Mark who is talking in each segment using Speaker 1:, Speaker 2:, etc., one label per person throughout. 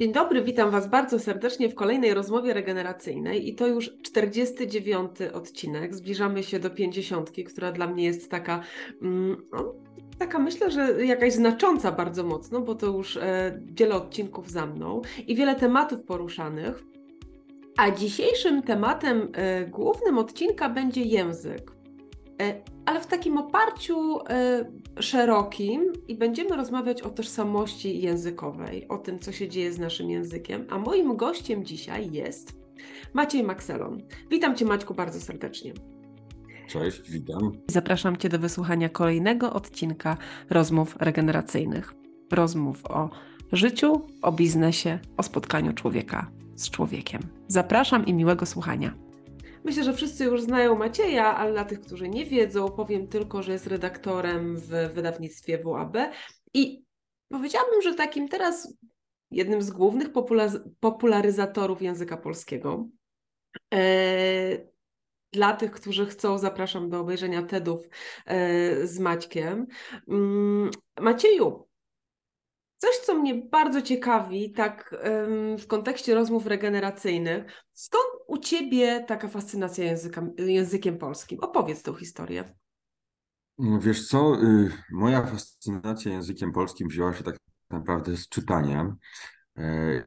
Speaker 1: Dzień dobry, witam Was bardzo serdecznie w kolejnej rozmowie regeneracyjnej i to już 49 odcinek. Zbliżamy się do 50, która dla mnie jest taka, mm, no, taka myślę, że jakaś znacząca bardzo mocno, bo to już e, wiele odcinków za mną i wiele tematów poruszanych. A dzisiejszym tematem e, głównym odcinka będzie język. E, ale w takim oparciu y, szerokim i będziemy rozmawiać o tożsamości językowej, o tym, co się dzieje z naszym językiem. A moim gościem dzisiaj jest Maciej Makselon. Witam Cię, Maćku, bardzo serdecznie.
Speaker 2: Cześć, witam.
Speaker 1: Zapraszam Cię do wysłuchania kolejnego odcinka rozmów regeneracyjnych. Rozmów o życiu, o biznesie, o spotkaniu człowieka z człowiekiem. Zapraszam i miłego słuchania. Myślę, że wszyscy już znają Macieja, ale dla tych, którzy nie wiedzą, powiem tylko, że jest redaktorem w wydawnictwie WAB i powiedziałabym, że takim teraz jednym z głównych popularyzatorów języka polskiego. E, dla tych, którzy chcą, zapraszam do obejrzenia TEDów e, z Maćkiem. Mm, Macieju, Coś, co mnie bardzo ciekawi, tak w kontekście rozmów regeneracyjnych, skąd u Ciebie taka fascynacja języka, językiem polskim? Opowiedz tą historię.
Speaker 2: No wiesz co, y, moja fascynacja językiem polskim wzięła się tak naprawdę z czytania. E,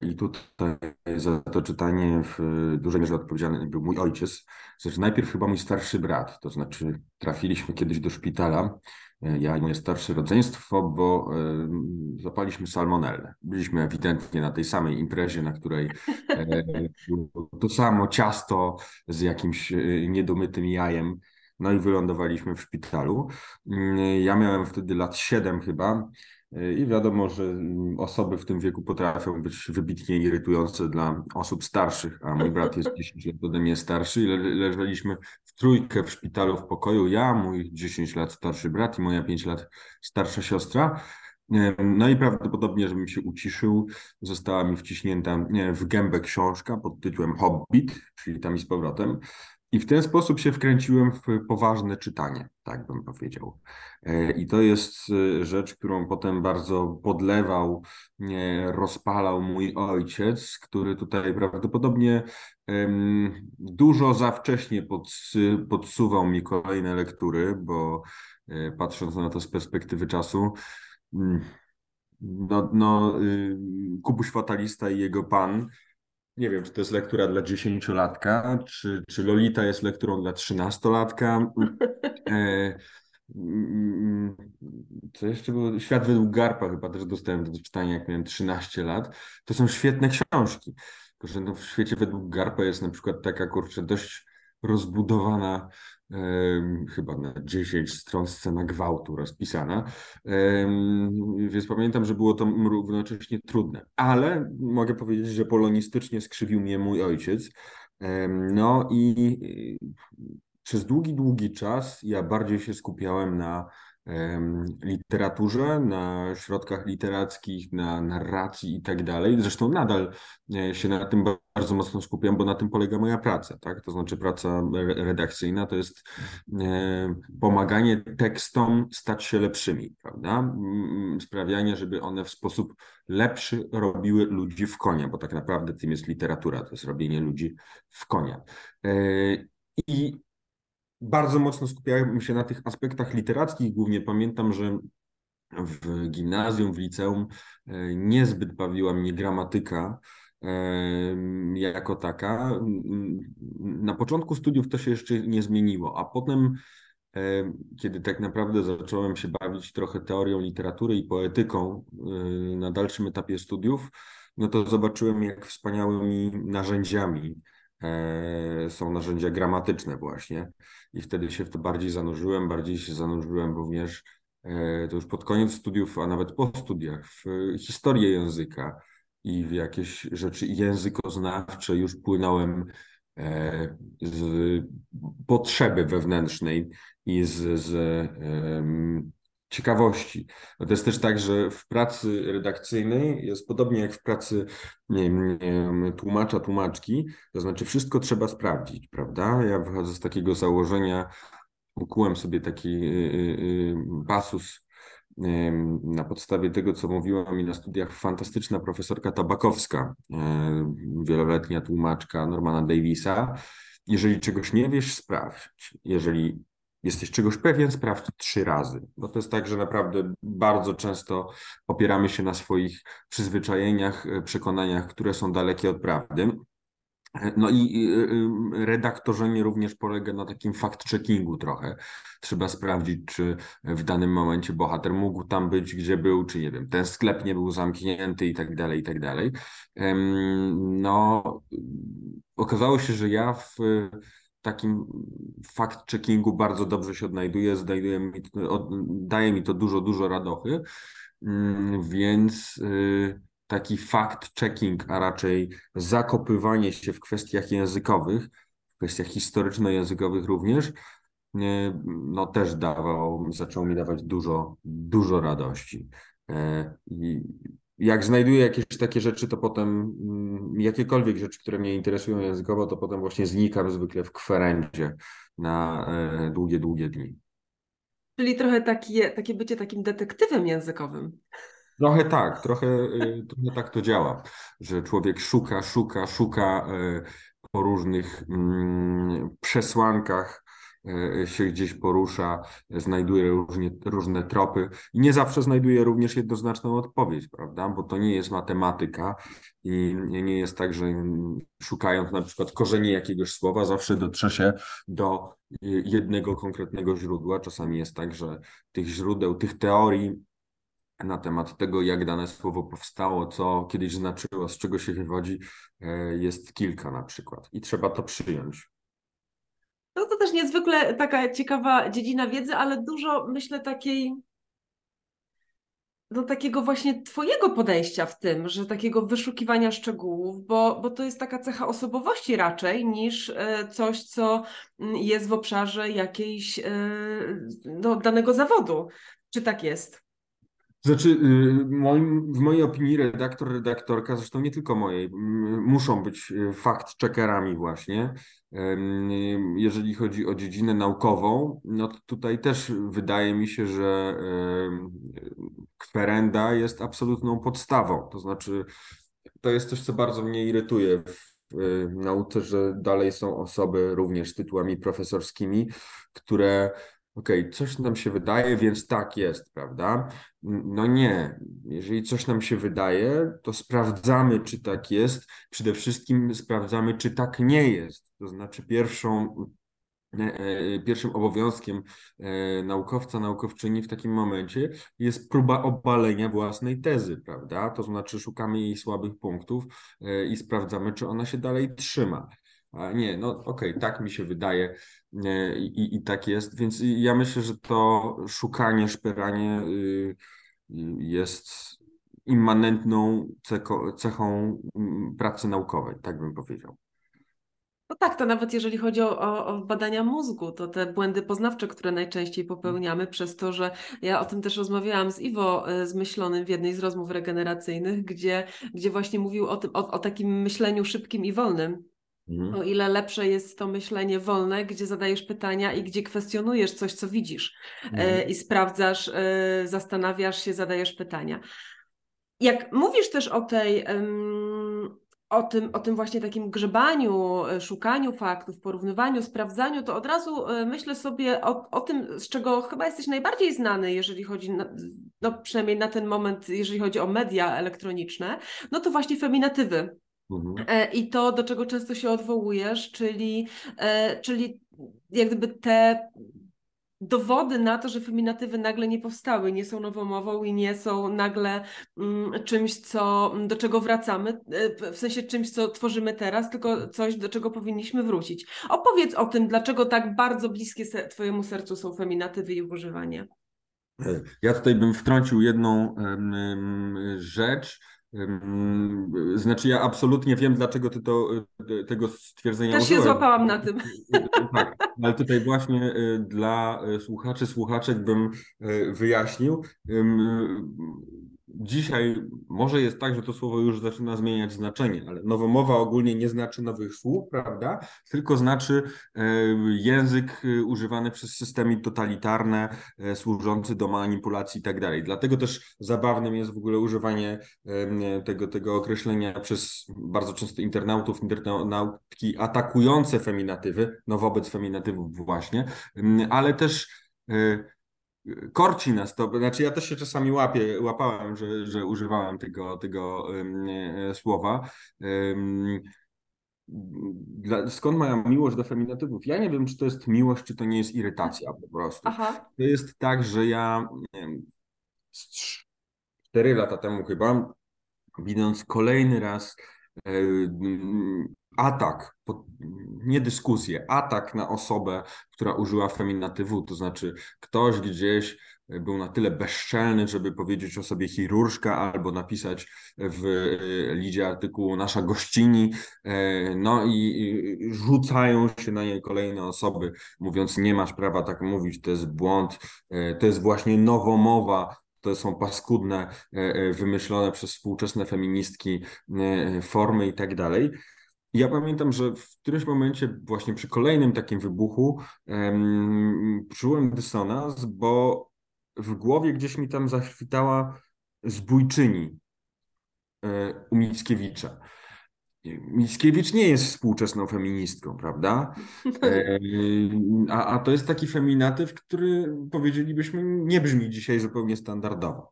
Speaker 2: I tutaj za to czytanie w dużej mierze odpowiedzialny był mój ojciec. Zresztą najpierw chyba mój starszy brat, to znaczy trafiliśmy kiedyś do szpitala ja i moje starsze rodzeństwo, bo e, zapaliśmy salmonellę. Byliśmy ewidentnie na tej samej imprezie, na której e, to samo ciasto z jakimś niedomytym jajem, no i wylądowaliśmy w szpitalu. Mm, ja miałem wtedy lat 7 chyba i wiadomo, że osoby w tym wieku potrafią być wybitnie irytujące dla osób starszych, a mój brat jest 10 lat ode mnie starszy i leżeliśmy w trójkę w szpitalu w pokoju. Ja, mój 10 lat starszy brat i moja 5 lat starsza siostra. No i prawdopodobnie, żebym się uciszył, została mi wciśnięta w gębę książka pod tytułem Hobbit, czyli tam i z powrotem. I w ten sposób się wkręciłem w poważne czytanie, tak bym powiedział. E, I to jest e, rzecz, którą potem bardzo podlewał, rozpalał mój ojciec, który tutaj prawdopodobnie dużo za wcześnie podsuwał mi kolejne lektury, bo e, patrząc na to z perspektywy czasu, mm, no, no, y, Kubuś Fatalista i jego pan nie wiem, czy to jest lektura dla dziesięciolatka, czy, czy Lolita jest lekturą dla trzynastolatka. E, mm, co jeszcze było? Świat według Garpa chyba też dostałem do czytania, jak miałem 13 lat. To są świetne książki. Tylko, że no w świecie według Garpa jest na przykład taka, kurczę, dość rozbudowana chyba na 10 stron scena gwałtu rozpisana. Więc pamiętam, że było to równocześnie trudne. Ale mogę powiedzieć, że polonistycznie skrzywił mnie mój ojciec. No i przez długi, długi czas ja bardziej się skupiałem na literaturze, na środkach literackich, na narracji i tak dalej. Zresztą nadal e, się na tym bardzo mocno skupiam, bo na tym polega moja praca, tak? To znaczy praca redakcyjna to jest e, pomaganie tekstom stać się lepszymi, prawda? Sprawianie, żeby one w sposób lepszy robiły ludzi w konia, bo tak naprawdę tym jest literatura, to jest robienie ludzi w konia. E, I bardzo mocno skupiałem się na tych aspektach literackich. Głównie pamiętam, że w gimnazjum, w liceum e, niezbyt bawiła mnie gramatyka e, jako taka. Na początku studiów to się jeszcze nie zmieniło, a potem, e, kiedy tak naprawdę zacząłem się bawić trochę teorią literatury i poetyką na dalszym etapie studiów, no to zobaczyłem, jak wspaniałymi narzędziami są narzędzia gramatyczne właśnie. I wtedy się w to bardziej zanurzyłem, bardziej się zanurzyłem również e, to już pod koniec studiów, a nawet po studiach w historię języka i w jakieś rzeczy językoznawcze już płynąłem e, z potrzeby wewnętrznej i z, z ciekawości. To jest też tak, że w pracy redakcyjnej jest podobnie jak w pracy nie tłumacza, tłumaczki, to znaczy wszystko trzeba sprawdzić, prawda? Ja wychodzę z takiego założenia, ukułem sobie taki y, y, y, pasus na podstawie tego, co mówiła mi na studiach fantastyczna profesorka Tabakowska, wieloletnia tłumaczka Normana Davisa. Jeżeli czegoś nie wiesz, sprawdź. Jeżeli jesteś czegoś pewien, sprawdź trzy razy. Bo to jest tak, że naprawdę bardzo często opieramy się na swoich przyzwyczajeniach, przekonaniach, które są dalekie od prawdy. No i y, y, redaktorzenie również polega na takim fact-checkingu trochę. Trzeba sprawdzić, czy w danym momencie bohater mógł tam być, gdzie był, czy nie wiem, ten sklep nie był zamknięty i tak dalej, i tak dalej. No, okazało się, że ja w takim fact-checkingu bardzo dobrze się odnajduję, znajduje mi, daje mi to dużo, dużo radochy, mm, więc y, taki fact-checking, a raczej zakopywanie się w kwestiach językowych, w kwestiach historyczno-językowych również, no też dawał, zaczął mi dawać dużo, dużo radości. E, I jak znajduję jakieś takie rzeczy, to potem mm, jakiekolwiek rzeczy, które mnie interesują językowo, to potem właśnie znikam zwykle w kwerendzie na e, długie, długie dni.
Speaker 1: Czyli trochę takie, takie bycie takim detektywem językowym.
Speaker 2: Trochę tak, trochę, y, trochę tak to działa, że człowiek szuka, szuka, szuka y, po różnych mm, przesłankach się gdzieś porusza, znajduje różnie, różne tropy i nie zawsze znajduje również jednoznaczną odpowiedź, prawda? Bo to nie jest matematyka i nie jest tak, że szukając na przykład korzeni jakiegoś słowa, zawsze dotrze się do jednego konkretnego źródła. Czasami jest tak, że tych źródeł, tych teorii na temat tego, jak dane słowo powstało, co kiedyś znaczyło, z czego się wywodzi, e, jest kilka na przykład i trzeba to przyjąć.
Speaker 1: No to też niezwykle taka ciekawa dziedzina wiedzy, ale dużo myślę takiej do takiego właśnie Twojego podejścia w tym, że takiego wyszukiwania szczegółów, bo, bo to jest taka cecha osobowości raczej niż e, coś, co mm, jest w obszarze jakiejś e, no, danego zawodu. Czy tak jest?
Speaker 2: Znaczy, y, w mojej opinii redaktor, redaktorka, zresztą nie tylko mojej, muszą być y, fact-checkerami właśnie. Jeżeli chodzi o dziedzinę naukową, no to tutaj też wydaje mi się, że kwerenda jest absolutną podstawą. To znaczy, to jest coś, co bardzo mnie irytuje w nauce, że dalej są osoby również z tytułami profesorskimi, które okej, okay, coś nam się wydaje, więc tak jest, prawda? No nie. Jeżeli coś nam się wydaje, to sprawdzamy, czy tak jest. Przede wszystkim sprawdzamy, czy tak nie jest. To znaczy, pierwszą, e, e, pierwszym obowiązkiem e, naukowca, naukowczyni w takim momencie jest próba obalenia własnej tezy, prawda? To znaczy, szukamy jej słabych punktów i sprawdzamy, czy ona się dalej trzyma. A nie, no okej, okay, tak mi się wydaje i, i tak jest, więc ja myślę, że to szukanie, szperanie y, jest immanentną cechą mm, pracy naukowej, tak bym powiedział.
Speaker 1: No tak, to nawet jeżeli chodzi o, o, badania mózgu, to te błędy poznawcze, które najczęściej popełniamy, przez to, że ja o tym też rozmawiałam z Iwo e, Zmyślonym w jednej z rozmów regeneracyjnych, gdzie, gdzie właśnie mówił o, tym, o, o takim myśleniu szybkim i wolnym, Mhm. O ile lepsze jest to myślenie wolne, gdzie zadajesz pytania i gdzie kwestionujesz coś, co widzisz e, mhm. i sprawdzasz, e, zastanawiasz się, zadajesz pytania. Jak mówisz też o tej, o tym, o tym właśnie takim grzebaniu, e, szukaniu faktów, porównywaniu, sprawdzaniu, to od razu myślę sobie o, o tym, z czego chyba jesteś najbardziej znany, jeżeli chodzi, na, no przynajmniej na ten moment, jeżeli chodzi o media elektroniczne, no to właśnie feminatywy Mhm. E, I to, do czego często się odwołujesz, czyli, e, czyli jak gdyby te dowody na to, że feminatywy nagle nie powstały, nie są nowomową i nie są nagle mm, czymś, co, do czego wracamy, e, w sensie czymś, co tworzymy teraz, tylko coś, do czego powinniśmy wrócić. Opowiedz o tym, dlaczego tak bardzo bliskie se Twojemu sercu są feminatywy i ich używanie.
Speaker 2: Ja tutaj bym wtrącił jedną rzecz, znaczy ja absolutnie wiem, dlaczego ty to, e, tego stwierdzenia
Speaker 1: Też użyłem. się złapałam na tym.
Speaker 2: Tak, ale tutaj właśnie e, dla słuchaczy, słuchaczek bym wyjaśnił. Dzisiaj może jest tak, że to słowo już zaczyna zmieniać znaczenie, ale nowomowa ogólnie nie znaczy nowych słów, prawda? Tylko znaczy e, język e, używany przez systemy totalitarne, e, służący do manipulacji i tak dalej. Dlatego też zabawnym jest w ogóle używanie tego, tego określenia przez bardzo często internautów, internautki atakujące feminatywy, no wobec feminatywów właśnie, ale też korci nas to, znaczy ja też się czasami łapię, łapałem, że, że używałem tego, tego um, słowa. Um, dla, skąd moja miłość do feminatywów? Ja nie wiem, czy to jest miłość, czy to nie jest irytacja po prostu. Aha. To jest tak, że ja wiem, cztery lata temu chyba, widząc kolejny raz e, atak, nie dyskusję, atak na osobę, która użyła feminatywu, to znaczy ktoś gdzieś był na tyle bezczelny, żeby powiedzieć o sobie chirurżka albo napisać w e, lidzie artykułu nasza gościni, e, no i rzucają się na nie kolejne osoby, mówiąc nie masz prawa tak mówić, to jest błąd, e, to jest właśnie nowomowa, to są paskudne, wymyślone przez współczesne feministki formy i tak dalej. Ja pamiętam, że w którymś momencie, właśnie przy kolejnym takim wybuchu, um, czułem dysonans, bo w głowie gdzieś mi tam zaświtała zbójczyni e, u Mickiewicza. Mickiewicz nie jest współczesną feministką, prawda? E, a, a to jest taki feminatyw, który powiedzielibyśmy nie brzmi dzisiaj zupełnie standardowo.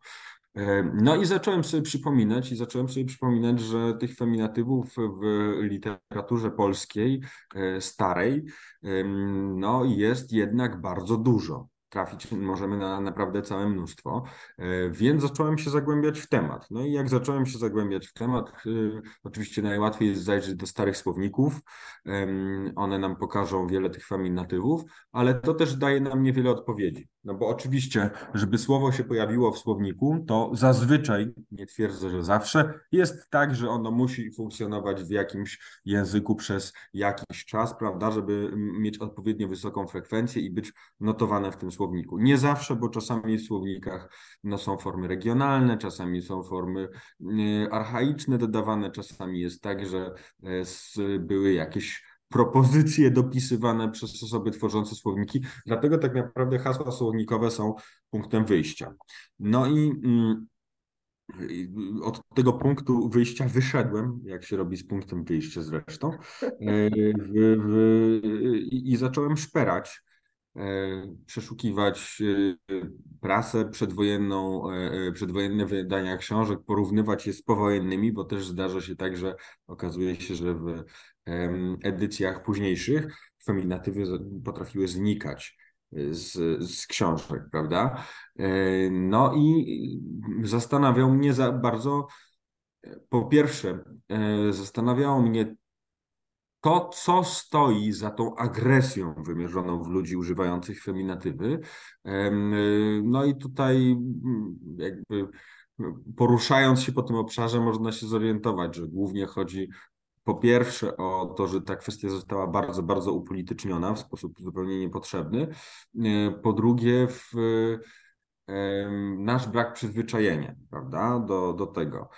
Speaker 2: E, no i zacząłem sobie przypominać, i zacząłem sobie przypominać, że tych feminatywów w literaturze polskiej starej no jest jednak bardzo dużo trafić możemy na naprawdę całe mnóstwo, e, więc zacząłem się zagłębiać w temat. No i jak zacząłem się zagłębiać w temat, e, oczywiście najłatwiej jest zajrzeć do starych słowników, one nam pokażą wiele tych feminatywów, ale to też daje nam niewiele odpowiedzi. No bo oczywiście, żeby słowo się pojawiło w słowniku, to zazwyczaj, nie twierdzę, że zawsze, jest tak, że ono musi funkcjonować w jakimś języku przez jakiś czas, prawda, żeby mieć odpowiednio wysoką frekwencję i być notowane w tym słowniku. Nie zawsze, bo czasami w słownikach no, są formy regionalne, czasami są formy y, archaiczne dodawane, czasami jest tak, że y, były jakieś propozycje dopisywane przez osoby tworzące słowniki. Dlatego tak naprawdę hasła słownikowe są punktem wyjścia. No i mm, od tego punktu wyjścia wyszedłem, jak się robi z punktem wyjścia zresztą, e, w, w, i, zacząłem szperać E, przeszukiwać e, prasę przedwojenną, e, przedwojenne wydania książek, porównywać je z powojennymi, bo też zdarza się tak, że okazuje się, że w edycjach późniejszych feminatywy potrafiły znikać z, z książek, prawda? No i zastanawiał mnie za bardzo, po pierwsze, zastanawiało mnie to, co stoi za tą agresją wymierzoną w ludzi używających feminatywy. No i tutaj mm, jakby poruszając się po tym obszarze można się zorientować, że głównie chodzi po pierwsze o to, że ta kwestia została bardzo, bardzo upolityczniona w sposób zupełnie niepotrzebny. E, po drugie w nasz brak przyzwyczajenia, prawda, do, do tego.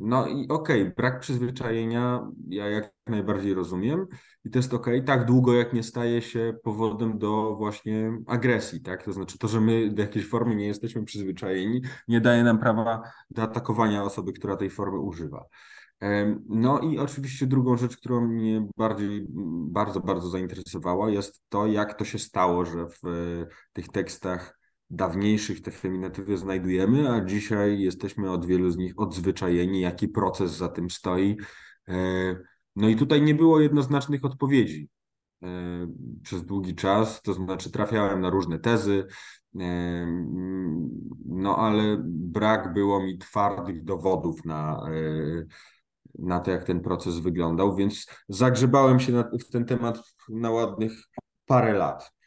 Speaker 2: No i okej, okay, brak przyzwyczajenia ja jak najbardziej rozumiem i to jest okej, okay, tak długo jak nie staje się powodem do właśnie agresji, tak? To znaczy to, że my do jakiejś formy nie jesteśmy przyzwyczajeni, nie daje nam prawa do atakowania osoby, która tej formy używa. No i oczywiście drugą rzecz, którą mnie bardziej, bardzo, bardzo zainteresowała jest to, jak to się stało, że w tych tekstach dawniejszych te feminatywy znajdujemy, a dzisiaj jesteśmy od wielu z nich odzwyczajeni, jaki proces za tym stoi. E, no i tutaj nie było jednoznacznych odpowiedzi e, przez długi czas, to znaczy trafiałem na różne tezy, e, no ale brak było mi twardych dowodów na, na to, jak ten proces wyglądał, więc zagrzebałem się w ten temat na ładnych parę lat.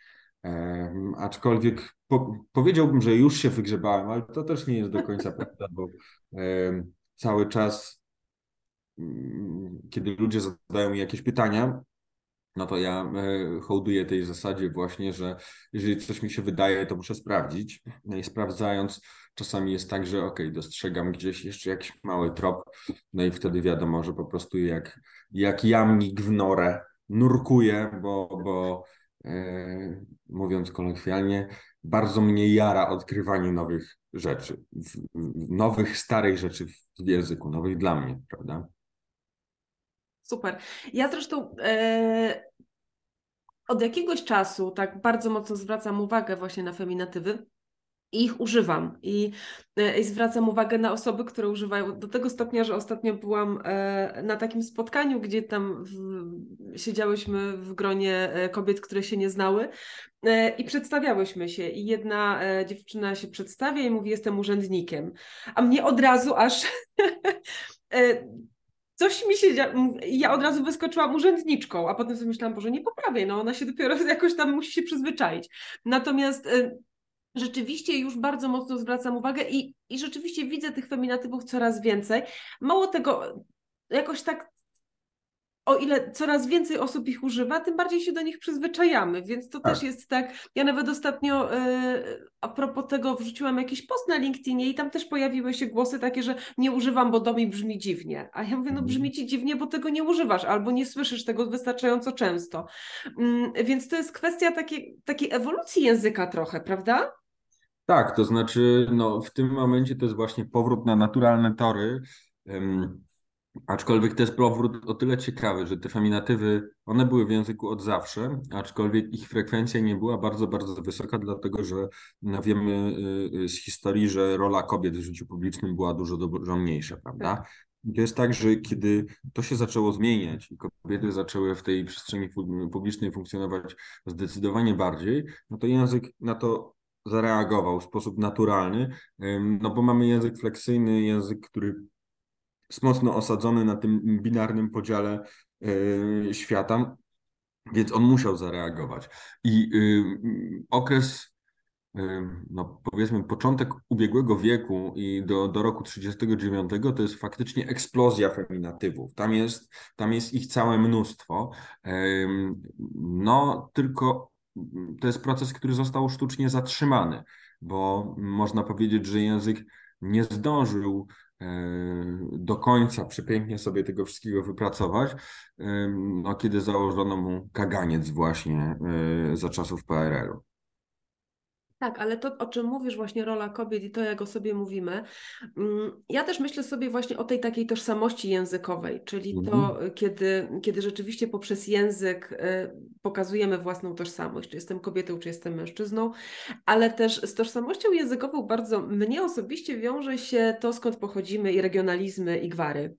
Speaker 2: Aczkolwiek po, powiedziałbym, że już się wygrzebałem, ale to też nie jest do końca prawda, bo cały czas, mm, kiedy ludzie zadają mi jakieś pytania, no to ja e, hołduję tej zasadzie właśnie, że jeżeli coś mi się wydaje, to muszę sprawdzić. No i sprawdzając, czasami jest tak, że ok, dostrzegam gdzieś jeszcze jakiś mały trop, no i wtedy wiadomo, że po prostu jak, jak jamnik w norę nurkuję, bo, bo mówiąc kolokwialnie, bardzo mnie jara odkrywanie nowych rzeczy, nowych, starych rzeczy w języku, nowych dla mnie, prawda?
Speaker 1: Super. Ja zresztą e, od jakiegoś czasu tak bardzo mocno zwracam uwagę właśnie na feminatywy i ich używam. I, e, I, zwracam uwagę na osoby, które używają do tego stopnia, że ostatnio byłam e, na takim spotkaniu, gdzie tam w, siedziałyśmy w gronie e, kobiet, które się nie znały i przedstawiałyśmy się. I jedna dziewczyna się przedstawia i mówi: Jestem urzędnikiem. A mnie od razu aż. coś mi się ja od razu wyskoczyłam urzędniczką, a potem sobie myślałam, Boże, nie poprawię, no ona się dopiero jakoś tam musi się przyzwyczaić. Natomiast rzeczywiście już bardzo mocno zwracam uwagę i, i rzeczywiście widzę tych feminatywów coraz więcej. Mało tego, jakoś tak o ile coraz więcej osób ich używa, tym bardziej się do nich przyzwyczajamy, więc to tak. też jest tak. Ja nawet ostatnio yy, a propos tego wrzuciłam jakiś post na LinkedInie i tam też pojawiły się głosy takie, że nie używam, bo do mi brzmi dziwnie. A ja mówię, no brzmi ci dziwnie, bo tego nie używasz albo nie słyszysz tego wystarczająco często. Yy, więc to jest kwestia takiej, takiej ewolucji języka trochę, prawda?
Speaker 2: Tak, to znaczy no, w tym momencie to jest właśnie powrót na naturalne tory. Um, aczkolwiek to jest powrót o tyle ciekawy, że te feminatywy, one były w języku od zawsze, aczkolwiek ich frekwencja nie była bardzo, bardzo wysoka, dlatego że no, wiemy y, y, z historii, że rola kobiet w życiu publicznym była dużo, dużo mniejsza, prawda? to jest tak, że kiedy to się zaczęło zmieniać i kobiety zaczęły w tej przestrzeni publicznej funkcjonować zdecydowanie bardziej, no to język na to zareagował w sposób naturalny, no bo mamy język fleksyjny, język, który jest mocno osadzony na tym binarnym podziale świata, więc on musiał zareagować. I okres, no powiedzmy, początek ubiegłego wieku i do, do roku 39 to jest faktycznie eksplozja feminatywów. Tam jest, tam jest ich całe mnóstwo. No, tylko to jest proces, który został sztucznie zatrzymany, bo można powiedzieć, że język nie zdążył e, do końca przepięknie sobie tego wszystkiego wypracować, no, kiedy założono mu kaganiec właśnie e, za czasów PRL-u.
Speaker 1: Tak, ale to, o czym mówisz, właśnie rola kobiet i to, jak o sobie mówimy, mm, ja też myślę sobie właśnie o tej takiej tożsamości językowej, czyli to, mhm. kiedy, kiedy rzeczywiście poprzez język y, pokazujemy własną tożsamość, czy jestem kobietą, czy jestem mężczyzną, ale też z tożsamością językową bardzo mnie osobiście wiąże się to, skąd pochodzimy i regionalizmy i gwary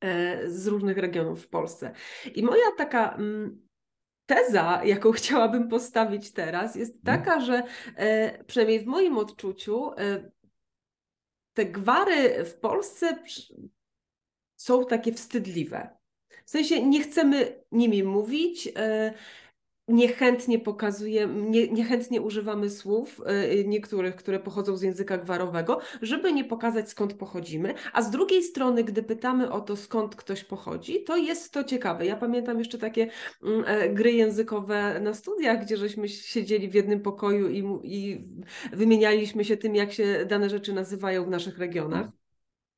Speaker 1: e, z różnych regionów w Polsce. I moja taka mm, teza, jaką chciałabym postawić teraz, jest mhm. taka, że e, przynajmniej w moim odczuciu e, te gwary w Polsce są takie wstydliwe. W sensie nie chcemy nimi mówić, e, niechętnie pokazuje, nie, niechętnie używamy słów y, niektórych, które pochodzą z języka gwarowego, żeby nie pokazać skąd pochodzimy, a z drugiej strony, gdy pytamy o to skąd ktoś pochodzi, to jest to ciekawe. Ja pamiętam jeszcze takie mm, e, gry językowe na studiach, gdzie żeśmy siedzieli w jednym pokoju i, i wymienialiśmy się tym, jak się dane rzeczy nazywają w naszych regionach.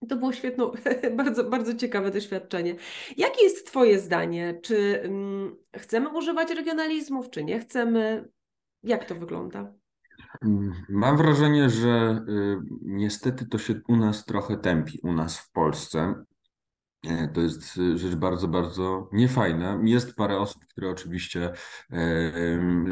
Speaker 1: To było świetne, bardzo, bardzo ciekawe doświadczenie. Jakie jest Twoje zdanie? Czy mm, chcemy używać regionalizmów, czy nie chcemy? Jak to wygląda?
Speaker 2: Mm, mam wrażenie, że y, niestety to się u nas trochę tępi, u nas w Polsce. E, to jest y, rzecz bardzo, bardzo niefajna. Jest parę osób, które oczywiście e,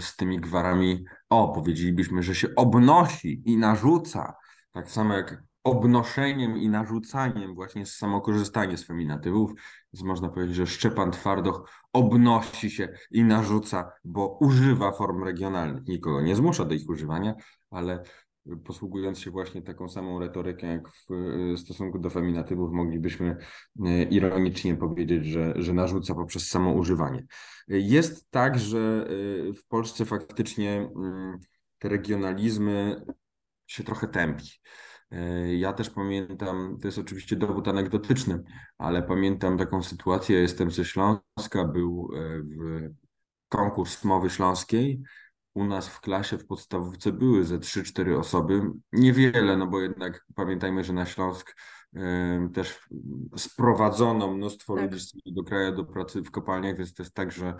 Speaker 2: z tymi gwarami, o, powiedzielibyśmy, że się obnosi i narzuca. Tak samo jak obnoszeniem i narzucaniem właśnie samokorzystanie z feminatywów. Więc można powiedzieć, że Szczepan Twardoch obnosi się i narzuca, bo używa form regionalnych. Nikogo nie zmusza do ich używania, ale posługując się właśnie taką samą retoryką jak w stosunku do feminatywów, moglibyśmy e, ironicznie powiedzieć, że, że narzuca poprzez samo używanie. Jest tak, że e, w Polsce faktycznie mm, te regionalizmy się trochę tępi. E, ja też pamiętam, to jest oczywiście dowód anegdotyczny, ale pamiętam taką sytuację, jestem ze Śląska, był e, w konkurs mowy śląskiej u nas w klasie w podstawówce były ze 3-4 osoby. Niewiele, no bo jednak pamiętajmy, że na Śląsk też sprowadzono mnóstwo tak. ludzi do kraju do pracy w kopalniach, więc to jest tak, że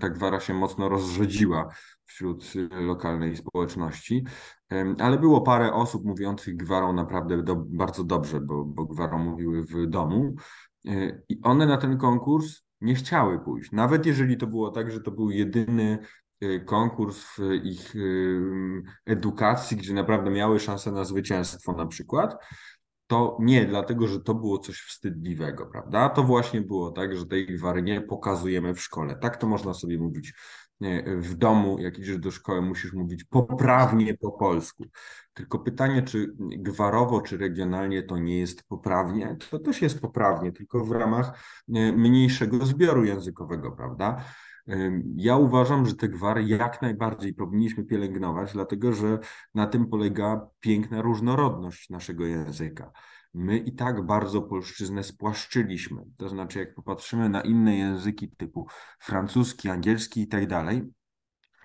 Speaker 2: ta gwara się mocno rozrzedziła wśród lokalnej społeczności. Ale było parę osób mówiących gwarą naprawdę do, bardzo dobrze, bo, bo gwarą mówiły w domu. E, I one na ten konkurs nie chciały pójść. Nawet jeżeli to było tak, że to był jedyny e, konkurs w ich edukacji, gdzie naprawdę miały szansę na zwycięstwo na przykład, to nie, dlatego że to było coś wstydliwego, prawda? To właśnie było tak, że tej gwary nie pokazujemy w szkole. Tak to można sobie mówić w domu, jak idziesz do szkoły, musisz mówić poprawnie po polsku. Tylko pytanie, czy gwarowo, czy regionalnie to nie jest poprawnie? To też jest poprawnie, tylko w ramach mniejszego zbioru językowego, prawda? Ja uważam, że te gwary jak najbardziej powinniśmy pielęgnować, dlatego że na tym polega piękna różnorodność naszego języka. My i tak bardzo polszczyznę spłaszczyliśmy. To znaczy, jak popatrzymy na inne języki typu francuski, angielski i tak dalej,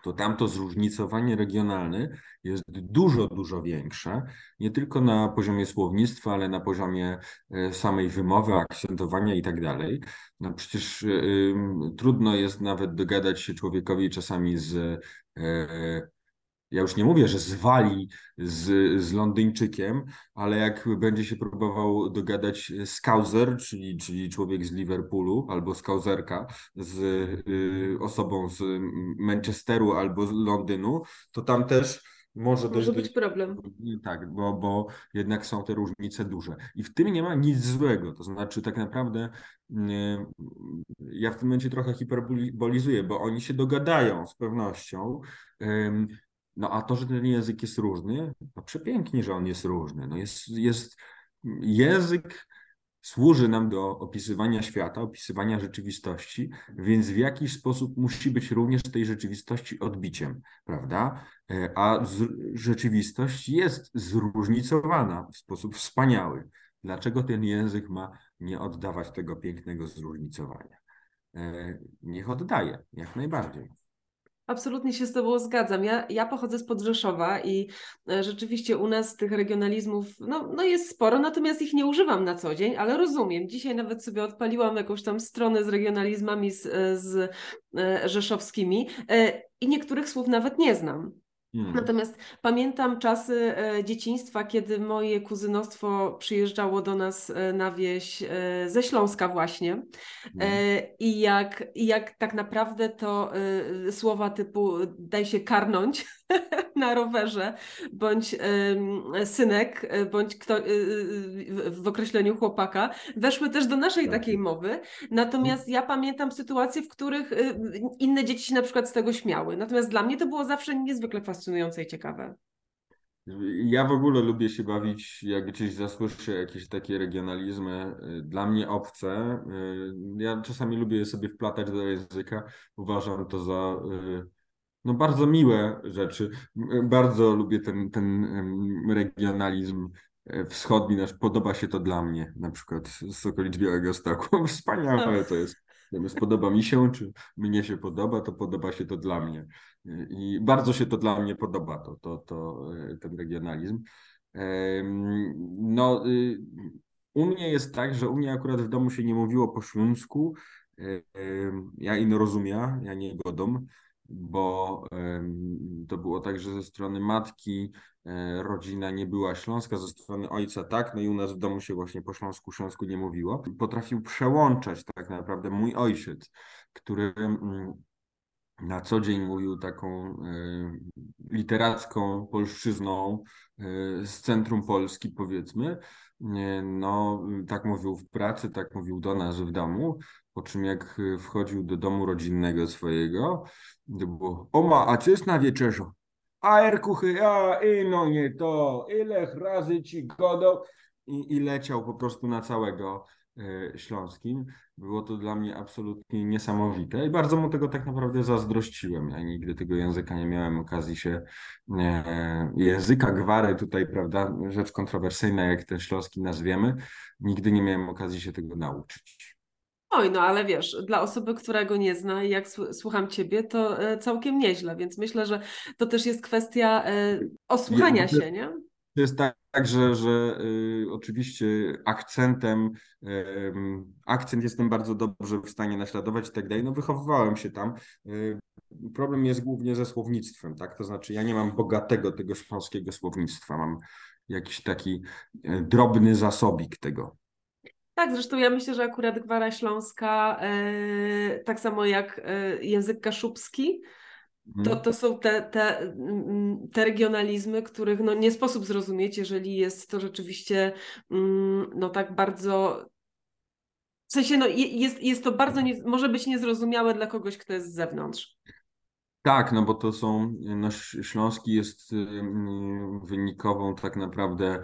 Speaker 2: to tam to zróżnicowanie regionalne jest dużo, dużo większe, nie tylko na poziomie słownictwa, ale na poziomie e, samej wymowy, akcentowania i tak dalej. No przecież y, trudno jest nawet dogadać się człowiekowi czasami z y, ja już nie mówię, że zwali z, z Londyńczykiem, ale jak będzie się próbował dogadać skauser, czyli, czyli człowiek z Liverpoolu albo skauzerka z y, osobą z Manchesteru albo z Londynu, to tam też może,
Speaker 1: może być problem.
Speaker 2: Tak, bo, bo jednak są te różnice duże. I w tym nie ma nic złego. To znaczy, tak naprawdę nie, ja w tym momencie trochę hiperbolizuję, bo oni się dogadają z pewnością. No a to, że ten język jest różny, to przepięknie, że on jest różny. No jest, jest język służy nam do opisywania świata, opisywania rzeczywistości, więc w jakiś sposób musi być również tej rzeczywistości odbiciem, prawda? E, a z, rzeczywistość jest zróżnicowana w sposób wspaniały. Dlaczego ten język ma nie oddawać tego pięknego zróżnicowania? E, niech oddaje, jak najbardziej.
Speaker 1: Absolutnie się z Tobą zgadzam. Ja, ja pochodzę z Podrzeszowa i e, rzeczywiście u nas tych regionalizmów no, no jest sporo, natomiast ich nie używam na co dzień, ale rozumiem. Dzisiaj nawet sobie odpaliłam jakąś tam stronę z regionalizmami z, e, z e, rzeszowskimi i niektórych słów nawet nie znam. Hmm. Natomiast pamiętam czasy e, dzieciństwa, kiedy moje kuzynostwo przyjeżdżało do nas e, na wieś e, ze Śląska właśnie hmm. i, jak, i jak tak naprawdę to słowa typu daj się karnąć na rowerze, bądź synek, bądź kto, w określeniu chłopaka, weszły też do naszej tak. takiej mowy. Natomiast ja pamiętam sytuacje, w których inne dzieci się na przykład z tego śmiały. Natomiast dla mnie to było zawsze niezwykle fascynujące i ciekawe.
Speaker 2: Ja w ogóle lubię się bawić, jak gdzieś zasłyszę jakieś takie regionalizmy, y, dla mnie obce. Y, ja czasami lubię sobie wplatać do języka. Uważam to za y, no, bardzo miłe rzeczy. Bardzo lubię ten, ten regionalizm wschodni, nasz podoba się to dla mnie, na przykład z okolic Białego Stoku. Wspaniałe to jest. Spodoba mi się, czy mnie się podoba, to podoba się to dla mnie. I bardzo się to dla mnie podoba, to, to, to, e, ten regionalizm. No, y, u mnie jest tak, że u mnie akurat w domu się nie mówiło po śląsku. Ja ino rozumia, ja nie godom, bo to było tak, że ze strony matki e, rodzina nie była śląska, ze strony ojca tak, no i u nas w domu się właśnie po śląsku, śląsku nie mówiło. Potrafił przełączać tak naprawdę mój ojciec, który mm, na co dzień mówił taką e, literacką polszczyzną e, z centrum Polski, powiedzmy. No, tak mówił w pracy, tak mówił do nas w domu. Po czym jak wchodził do domu rodzinnego swojego, to było, oma, a co jest na wieczerzu? A erkuchy, a i no nie to, ile razy ci godo i, i leciał po prostu na całego E, śląskim. Było to dla mnie absolutnie niesamowite i bardzo mu tego tak naprawdę zazdrościłem. Ja nigdy tego języka nie miałem okazji się, e, języka gwary tutaj, prawda, rzecz kontrowersyjna, jak ten śląski nazwiemy, nigdy nie miałem okazji się tego nauczyć.
Speaker 1: Oj, no ale wiesz, dla osoby, która go nie zna i jak słucham ciebie, to e, całkiem nieźle, więc myślę, że to też jest kwestia e, osłuchania się, nie?
Speaker 2: To jest tak, że, że y, oczywiście akcentem, y, akcent jestem bardzo dobrze w stanie naśladować i tak dalej. No wychowywałem się tam. Y, problem jest głównie ze słownictwem, tak? To znaczy ja nie mam bogatego tego śląskiego słownictwa, mam jakiś taki e, drobny zasobik tego.
Speaker 1: Tak, zresztą ja myślę, że akurat Gwara Śląska, e, tak samo jak e, język kaszubski, to, mhm. to są te, te, mm, te regionalizmy, których no nie sposób zrozumieć, jeżeli jest to rzeczywiście mm, no tak bardzo. W sensie, no jest, jest to bardzo, nie, może być niezrozumiałe dla kogoś, kto jest z zewnątrz.
Speaker 2: Tak, no bo to są, no Śląski jest wynikową tak naprawdę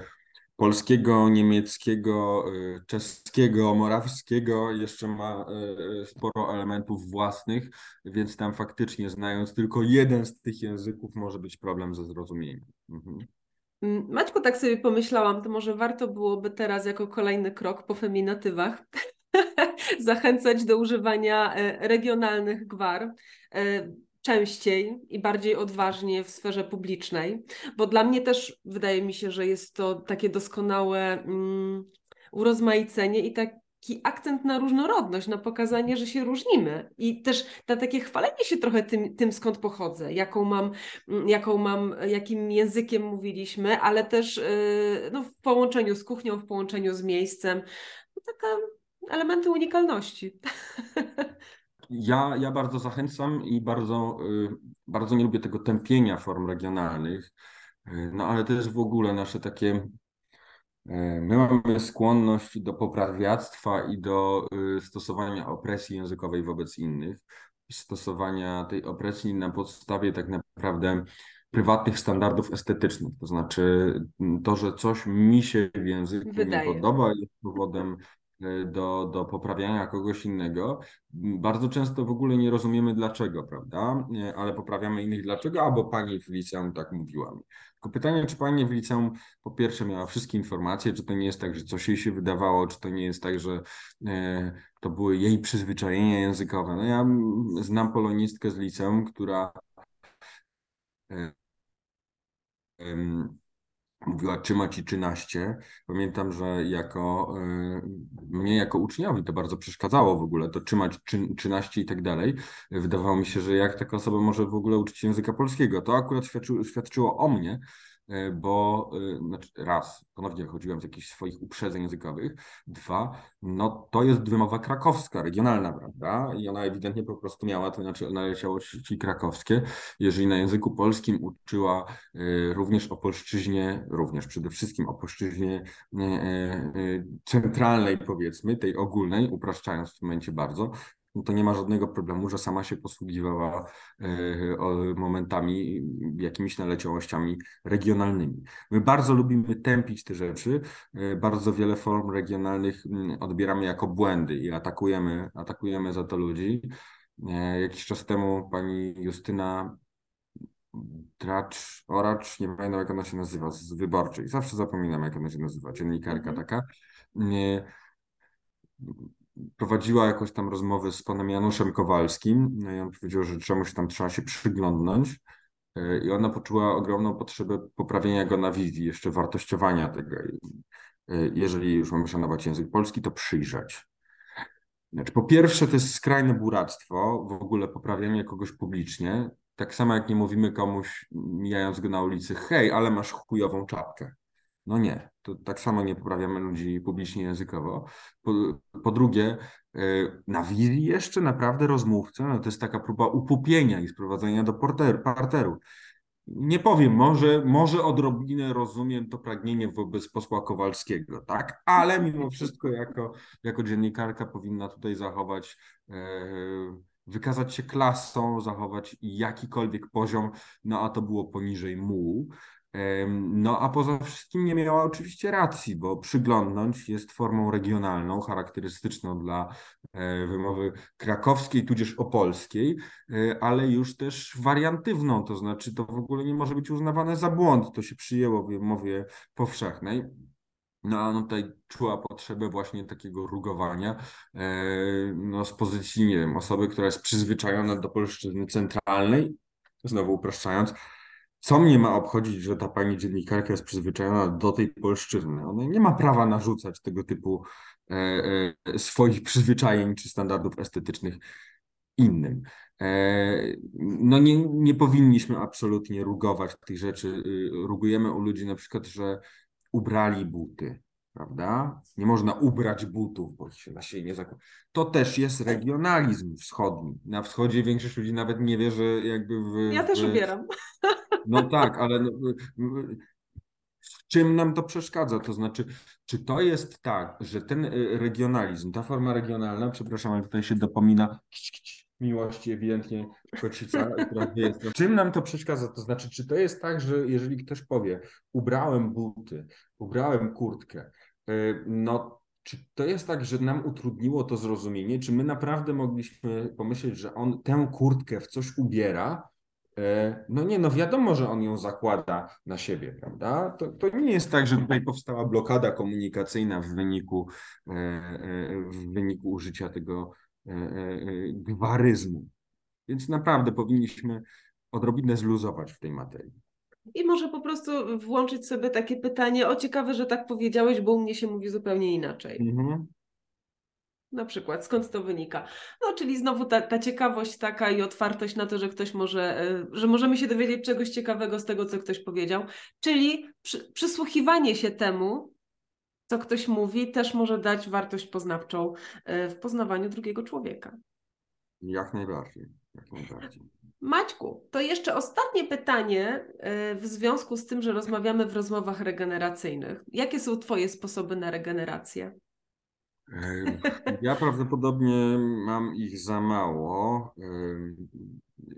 Speaker 2: polskiego, niemieckiego, y, czeskiego, morawskiego, jeszcze ma y, sporo elementów własnych, więc tam faktycznie znając tylko jeden z tych języków może być problem ze zrozumieniem. Mhm.
Speaker 1: Mm, Maćku, tak sobie pomyślałam, to może warto byłoby teraz jako kolejny krok po feminatywach zachęcać do używania e, regionalnych gwar e, częściej i bardziej odważnie w sferze publicznej, bo dla mnie też wydaje mi się, że jest to takie doskonałe um, urozmaicenie i taki akcent na różnorodność, na pokazanie, że się różnimy i też na takie chwalenie się trochę tym, tym skąd pochodzę, jaką mam, mm, jaką mam, jakim językiem mówiliśmy, ale też yy, no, w połączeniu z kuchnią, w połączeniu z miejscem, no, elementy unikalności.
Speaker 2: Ja, ja bardzo zachęcam i bardzo, y, bardzo nie lubię tego tępienia form regionalnych, y, no ale jest w ogóle nasze takie. Y, my mamy skłonność do poprawiactwa i do stosowania opresji językowej wobec innych, stosowania tej opresji na podstawie tak naprawdę prywatnych standardów estetycznych. To znaczy to, że coś mi się w języku Wydaje. nie podoba, jest powodem do, do poprawiania kogoś innego. Bardzo często w ogóle nie rozumiemy dlaczego, prawda? Ale poprawiamy innych dlaczego, albo pani w liceum tak mówiła mi. Tylko pytanie, czy pani w liceum po pierwsze miała wszystkie informacje, czy to nie jest tak, że coś jej się wydawało, czy to nie jest tak, że e, to były jej przyzwyczajenia językowe. No ja znam polonistkę z liceum, która mówiła trzyma ci 13. Pamiętam, że jako y, mnie jako uczniowi to bardzo przeszkadzało w ogóle, to trzymać 13 i tak dalej. Wydawało mi się, że jak taka osoba może w ogóle uczyć języka polskiego. To akurat świadczy, świadczyło o mnie, bo e, znaczy raz, ponownie wychodziłem z jakichś swoich uprzedzeń językowych, dwa, no to jest wymowa krakowska, regionalna, prawda? I ona ewidentnie po prostu miała to znaczy naleciałości krakowskie. Jeżeli na języku polskim uczyła e, również o polszczyźnie, również przede wszystkim o polszczyźnie centralnej powiedzmy, tej ogólnej, upraszczając w tym momencie bardzo, no to nie ma żadnego problemu, że sama się posługiwała e, momentami, jakimiś naleciałościami regionalnymi. My bardzo lubimy tępić te rzeczy, e, bardzo wiele form regionalnych odbieramy jako błędy i atakujemy, atakujemy za to ludzi. E, jakiś czas temu pani Justyna Tracz, Oracz, nie pamiętam jak ona się nazywa, z Wyborczej, zawsze zapominam jak ona się nazywa, dziennikarka -hmm. taka, prowadziła jakoś tam rozmowy z panem Januszem Kowalskim no i on powiedział, że czemuś tam trzeba się przyglądnąć e, i ona poczuła ogromną potrzebę poprawienia go na wizji, jeszcze wartościowania tego. E, jeżeli już mamy szanować język polski, to przyjrzeć. Znaczy, po pierwsze, to jest skrajne buractwo, w ogóle poprawianie kogoś publicznie. Tak samo jak nie mówimy komuś, mijając go na ulicy, hej, ale masz chujową czapkę. No nie, to tak samo nie poprawiamy ludzi publicznie językowo. Po, po drugie, e, na wizji jeszcze naprawdę rozmówca, no to jest taka próba upupienia i sprowadzenia do porteru, parteru. Nie powiem, może, może odrobinę rozumiem to pragnienie wobec posła Kowalskiego, tak? Ale mimo wszystko jako, jako dziennikarka powinna tutaj zachować, e, wykazać się klasą, zachować jakikolwiek poziom, no a to było poniżej mułu. No a poza wszystkim nie miała oczywiście racji, bo przyglądnąć jest formą regionalną, charakterystyczną dla e, wymowy krakowskiej, tudzież opolskiej, e, ale już też wariantywną, to znaczy to w ogóle nie może być uznawane za błąd, to się przyjęło w mowie powszechnej. no a tutaj czuła potrzebę właśnie takiego rugowania e, no, z pozycji, nie wiem, osoby, która jest przyzwyczajona do polszczyzny centralnej, znowu upraszczając, co mnie ma obchodzić, że ta pani dziennikarka jest przyzwyczajona do tej polszczyzny? Ona nie ma prawa narzucać tego typu e, e, swoich przyzwyczajeń czy standardów estetycznych innym. E, no nie, nie powinniśmy absolutnie rugować tych rzeczy. Y, rugujemy u ludzi na przykład, że ubrali buty, prawda? Nie można ubrać butów, bo się na siebie nie zakłada. To też jest regionalizm wschodni. Na wschodzie większość ludzi nawet nie wie, że jakby w...
Speaker 1: Ja też
Speaker 2: w...
Speaker 1: ubieram.
Speaker 2: No tak, ale no, w czym nam to przeszkadza? To znaczy, czy to jest tak, że ten y, regionalizm, ta forma regionalna, przepraszam, ale tutaj się dopomina miłości ewidentnie kocica, która jest. Czym nam to przeszkadza? To znaczy, czy to jest tak, że jeżeli ktoś powie, ubrałem buty, ubrałem kurtkę, y, no czy to jest tak, że nam utrudniło to zrozumienie? Czy my naprawdę mogliśmy pomyśleć, że on tę kurtkę w coś ubiera, no nie, no wiadomo, że on ją zakłada na siebie, prawda? To, to nie jest tak, że tutaj powstała blokada komunikacyjna w wyniku, e, e, w wyniku użycia tego gwaryzmu. Więc naprawdę powinniśmy odrobinę zluzować w tej materii.
Speaker 1: I może po prostu włączyć sobie takie pytanie, o ciekawe, że tak powiedziałeś, bo u mnie się mówi zupełnie inaczej. Mhm. Na przykład, skąd to wynika? No, czyli znowu ta, ta ciekawość taka i otwartość na to, że ktoś może, e, że możemy się dowiedzieć czegoś ciekawego z tego, co ktoś powiedział. Czyli przy, przysłuchiwanie się temu, co ktoś mówi, też może dać wartość poznawczą e, w poznawaniu drugiego człowieka.
Speaker 2: Jak najbardziej. Jak najbardziej.
Speaker 1: Maćku, to jeszcze ostatnie pytanie e, w związku z tym, że rozmawiamy w rozmowach regeneracyjnych. Jakie są Twoje sposoby na regenerację?
Speaker 2: Ja prawdopodobnie mam ich za mało.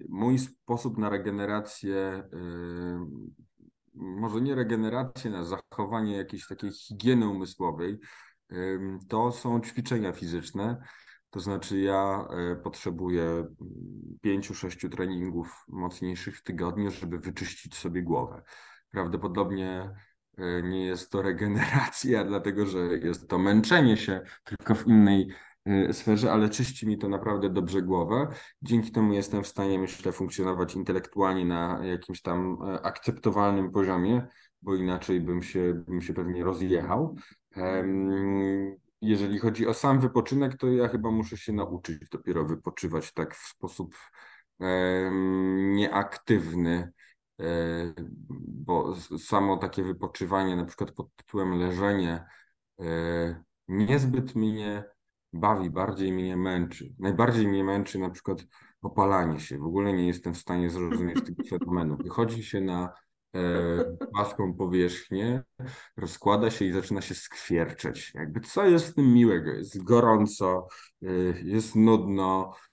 Speaker 2: Mój sposób na regenerację, może nie regenerację, na zachowanie jakiejś takiej higieny umysłowej, to są ćwiczenia fizyczne. To znaczy, ja e, potrzebuję pięciu, sześciu treningów mocniejszych w tygodniu, żeby wyczyścić sobie głowę. Prawdopodobnie nie jest to regeneracja, dlatego że jest to męczenie się tylko w innej e, sferze, ale czyści mi to naprawdę dobrze głowę. Dzięki temu jestem w stanie, myślę, funkcjonować intelektualnie na jakimś tam e, akceptowalnym poziomie, bo inaczej bym się, bym się pewnie rozjechał. Jeżeli chodzi o sam wypoczynek, to ja chyba muszę się nauczyć dopiero wypoczywać tak w sposób nieaktywny E, bo samo takie wypoczywanie, na przykład pod tytułem leżenie, e, niezbyt mnie bawi, bardziej mnie męczy. Najbardziej mnie męczy na przykład opalanie się. W ogóle nie jestem w stanie zrozumieć tego fenomenu. Wychodzi się na e, płaską powierzchnię, rozkłada się i zaczyna się skwierczeć. Jakby co jest w tym miłego? Jest gorąco, jest nudno, E,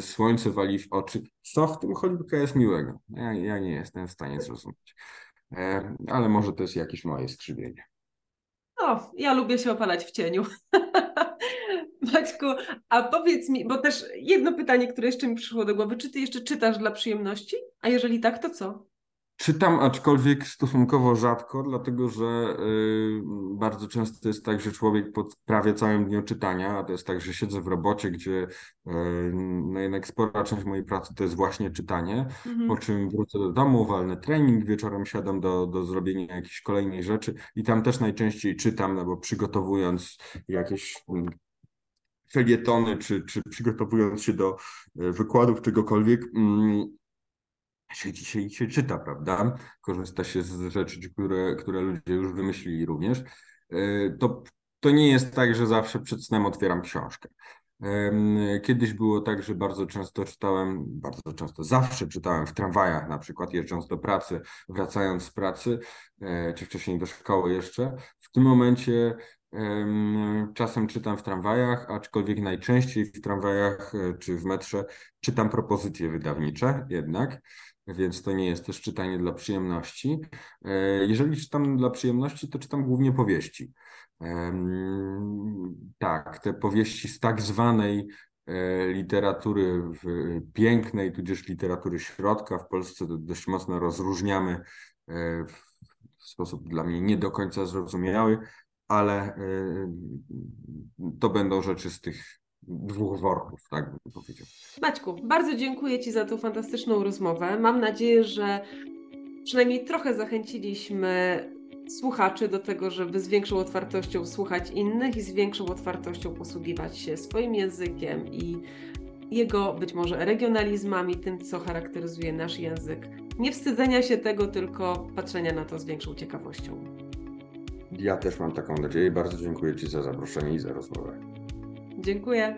Speaker 2: słońce wali w oczy. Co w tym Hollywoodka jest miłego? Ja, ja nie jestem w stanie zrozumieć. E, ale może to jest jakieś moje skrzywienie.
Speaker 1: No, ja lubię się opalać w cieniu. Maćku, a powiedz mi, bo też jedno pytanie, które jeszcze mi przyszło do głowy, czy ty jeszcze czytasz dla przyjemności? A jeżeli tak, to co?
Speaker 2: Czytam, aczkolwiek stosunkowo rzadko, dlatego że y, bardzo często jest tak, że człowiek pod prawie całym dniu czytania, a to jest tak, że siedzę w robocie, gdzie y, no jednak spora część mojej pracy to jest właśnie czytanie, mhm. po czym wrócę do domu, walnę trening, wieczorem siadam do, do zrobienia jakiejś kolejnej rzeczy i tam też najczęściej czytam, no bo przygotowując jakieś mm, felietony, czy, czy przygotowując się do y, wykładów czegokolwiek, mm, się dzisiaj się czyta, prawda? Korzysta się z rzeczy, które, które ludzie już wymyślili również. E, to, to nie jest tak, że zawsze przed snem otwieram książkę. Kiedyś było tak, że bardzo często czytałem, bardzo często, zawsze czytałem w tramwajach, na przykład jeżdżąc do pracy, wracając z pracy, e, czy wcześniej do szkoły jeszcze. W tym momencie czasem czytam w tramwajach, aczkolwiek najczęściej w tramwajach e, czy w metrze czytam propozycje wydawnicze jednak więc to nie jest też czytanie dla przyjemności. E, jeżeli czytam dla przyjemności, to czytam głównie powieści. Tak, te powieści z tak zwanej e, literatury pięknej, tudzież literatury środka w Polsce dość mocno rozróżniamy e, w sposób dla mnie nie do końca zrozumiały. ale to będą rzeczy z tych dwóch worków, tak bym powiedział.
Speaker 1: Maćku, bardzo dziękuję Ci za tą fantastyczną rozmowę. Mam nadzieję, że przynajmniej trochę zachęciliśmy słuchaczy do tego, żeby z większą otwartością słuchać innych i z większą otwartością posługiwać się swoim językiem i jego być może regionalizmami, tym, co charakteryzuje nasz język. Nie wstydzenia się tego, tylko patrzenia na to z większą ciekawością.
Speaker 2: Ja też mam taką nadzieję. Bardzo dziękuję Ci za zaproszenie i za rozmowę.
Speaker 1: Dziękuję.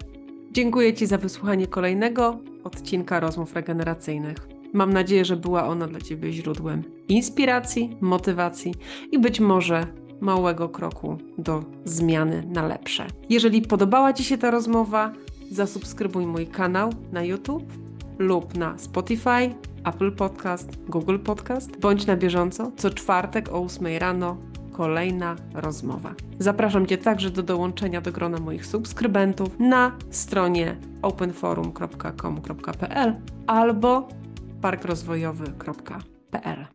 Speaker 1: Dziękuję Ci za wysłuchanie kolejnego odcinka rozmów regeneracyjnych. Mam nadzieję, że była ona dla Ciebie źródłem inspiracji, motywacji i być może małego kroku do zmiany na lepsze. Jeżeli podobała Ci się ta rozmowa, zasubskrybuj mój kanał na YouTube lub na Spotify, Apple Podcast, Google Podcast. Bądź na bieżąco co czwartek o 8 rano kolejna rozmowa. Zapraszam Cię także do dołączenia do grona moich subskrybentów na stronie openforum.com.pl albo parkrozwojowy.pl.